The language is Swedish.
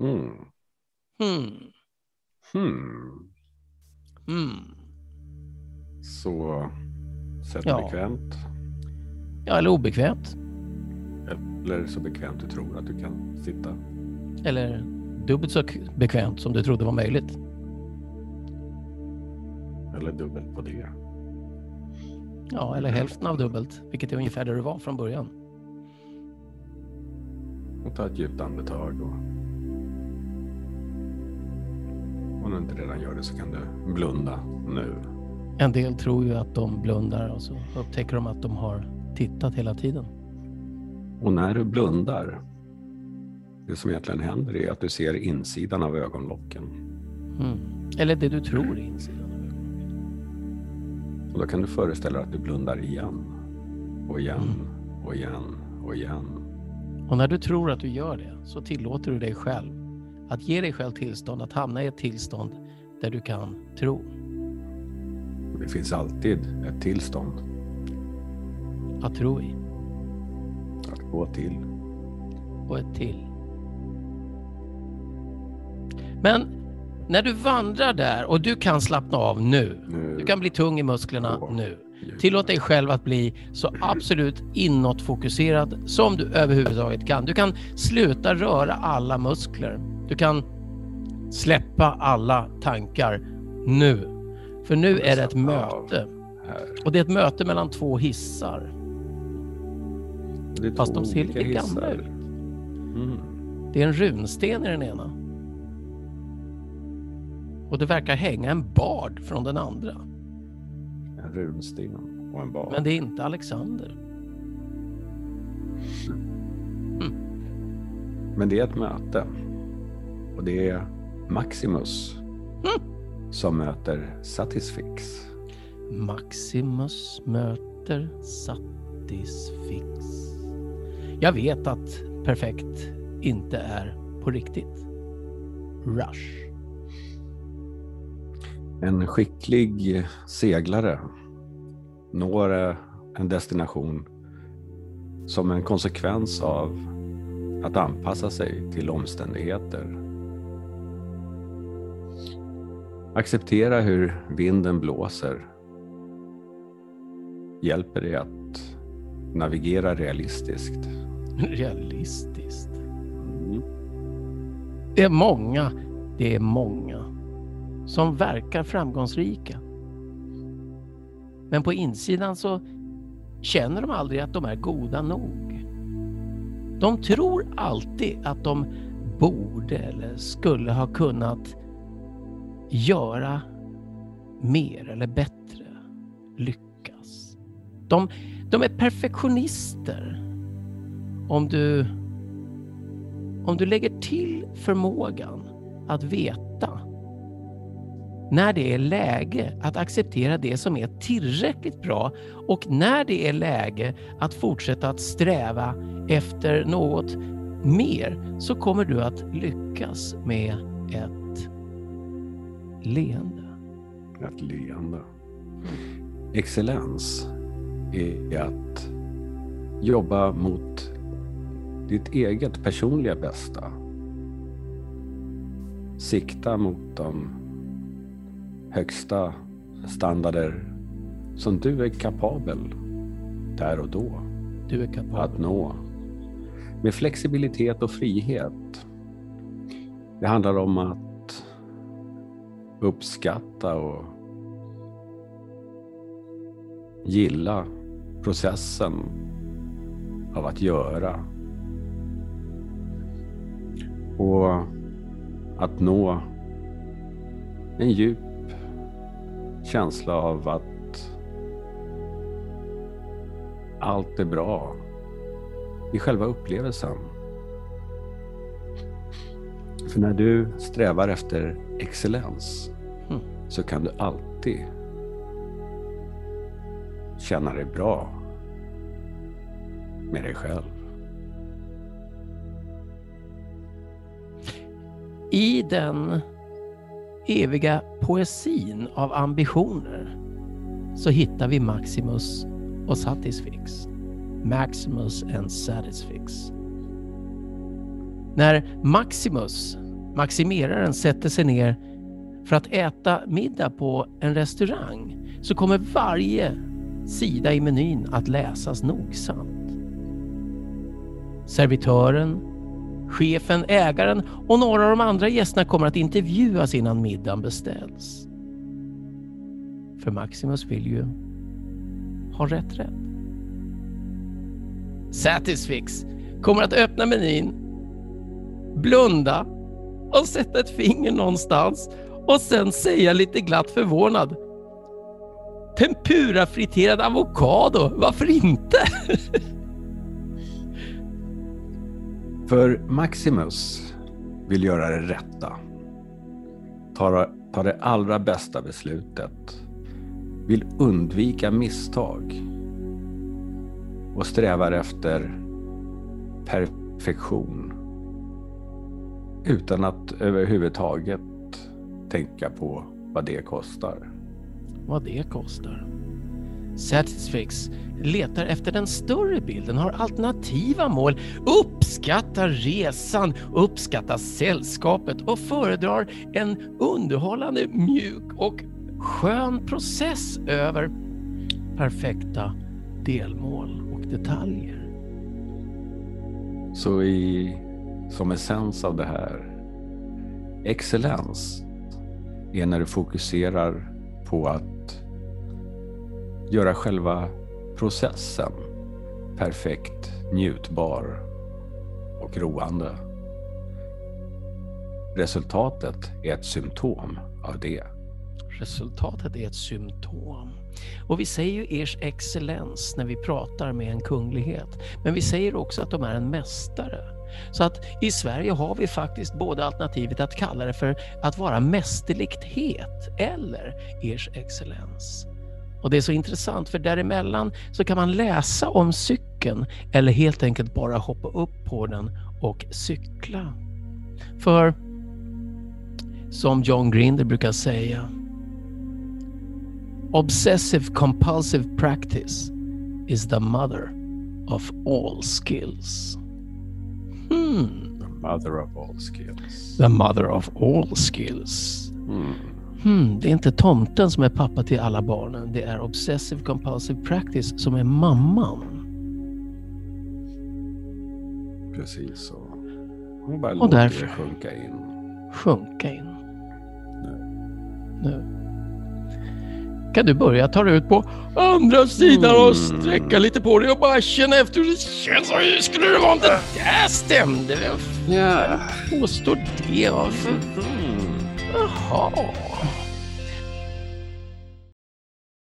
Mm. Hmm. Hmm. Hmm. Så dig Ja. bekvämt. Ja, eller obekvämt. Eller så bekvämt du tror att du kan sitta. Eller dubbelt så bekvämt som du trodde var möjligt. Eller dubbelt på det. Ja, eller hälften av dubbelt, vilket är ungefär där du var från början. Och ta ett djupt andetag. Och... inte redan gör det så kan du blunda nu. En del tror ju att de blundar och så upptäcker de att de har tittat hela tiden. Och när du blundar, det som egentligen händer är att du ser insidan av ögonlocken. Mm. Eller det du tror är insidan av ögonen. Och då kan du föreställa dig att du blundar igen. Och igen, och igen, och igen. Och när du tror att du gör det så tillåter du dig själv att ge dig själv tillstånd att hamna i ett tillstånd där du kan tro. Det finns alltid ett tillstånd Att tro i. att gå till. och ett till. Men när du vandrar där och du kan slappna av nu. Nu. Du kan bli tung i musklerna Åh. nu. Tillåt dig själv att bli så absolut inåtfokuserad som du överhuvudtaget kan. Du kan sluta röra alla muskler. Du kan släppa alla tankar nu. För nu är det ett möte. Och det är ett möte mellan två hissar. Det är Fast två de ser lite gamla ut. Mm. Det är en runsten i den ena. Och det verkar hänga en bard från den andra. En runsten och en bad. Men det är inte Alexander. Men det är ett möte. Och det är Maximus som möter Satisfix. Maximus möter Satisfix. Jag vet att perfekt inte är på riktigt. Rush. En skicklig seglare når eh, en destination som en konsekvens av att anpassa sig till omständigheter. Acceptera hur vinden blåser hjälper dig att navigera realistiskt. Realistiskt. Det är många, det är många som verkar framgångsrika. Men på insidan så känner de aldrig att de är goda nog. De tror alltid att de borde eller skulle ha kunnat göra mer eller bättre, lyckas. De, de är perfektionister. Om du, om du lägger till förmågan att veta när det är läge att acceptera det som är tillräckligt bra och när det är läge att fortsätta att sträva efter något mer så kommer du att lyckas med ett leende. Ett leende. Excellens är att jobba mot ditt eget personliga bästa. Sikta mot de högsta standarder som du är kapabel där och då Du är kapabel. att nå. Med flexibilitet och frihet. Det handlar om att uppskatta och gilla processen av att göra. Och att nå en djup känsla av att allt är bra i själva upplevelsen. För när du strävar efter excellens så kan du alltid känna dig bra med dig själv. I den eviga poesin av ambitioner så hittar vi Maximus och Satisfix. Maximus and Satisfix. När Maximus maximeraren sätter sig ner för att äta middag på en restaurang så kommer varje sida i menyn att läsas nogsamt. Servitören, chefen, ägaren och några av de andra gästerna kommer att intervjuas innan middagen beställs. För Maximus vill ju ha rätt rätt. Satisfix kommer att öppna menyn, blunda och sätta ett finger någonstans och sen säga lite glatt förvånad. Tempura friterad avokado, varför inte? För Maximus vill göra det rätta. Ta, ta det allra bästa beslutet. Vill undvika misstag. Och strävar efter perfektion. Utan att överhuvudtaget tänka på vad det kostar. Vad det kostar. Satisfix letar efter den större bilden, har alternativa mål, uppskattar resan, uppskattar sällskapet och föredrar en underhållande, mjuk och skön process över perfekta delmål och detaljer. Så i, som essens av det här, excellens är när du fokuserar på att göra själva processen perfekt, njutbar och roande. Resultatet är ett symptom av det. Resultatet är ett symptom. Och vi säger ju ers excellens när vi pratar med en kunglighet. Men vi säger också att de är en mästare. Så att i Sverige har vi faktiskt både alternativet att kalla det för att vara mästerlighet eller ers excellens. Och det är så intressant för däremellan så kan man läsa om cykeln eller helt enkelt bara hoppa upp på den och cykla. För som John Grinder brukar säga Obsessive compulsive practice is the mother of all skills. Hmm. The mother of all skills. The mother of all skills. Hmm. Hmm, det är inte tomten som är pappa till alla barnen. Det är obsessive compulsive practice som är mamman. Precis så. Hon bara Och låter därför- det sjunka in. Sjunka in. Nu. Nu. Kan du börja ta dig ut på andra sidan och Mm. sträcka lite på dig och bara känna efter hur det känns. Oj, Skulle det vara om det där stämde? Vem Ja. påstår det? Mm. Jaha.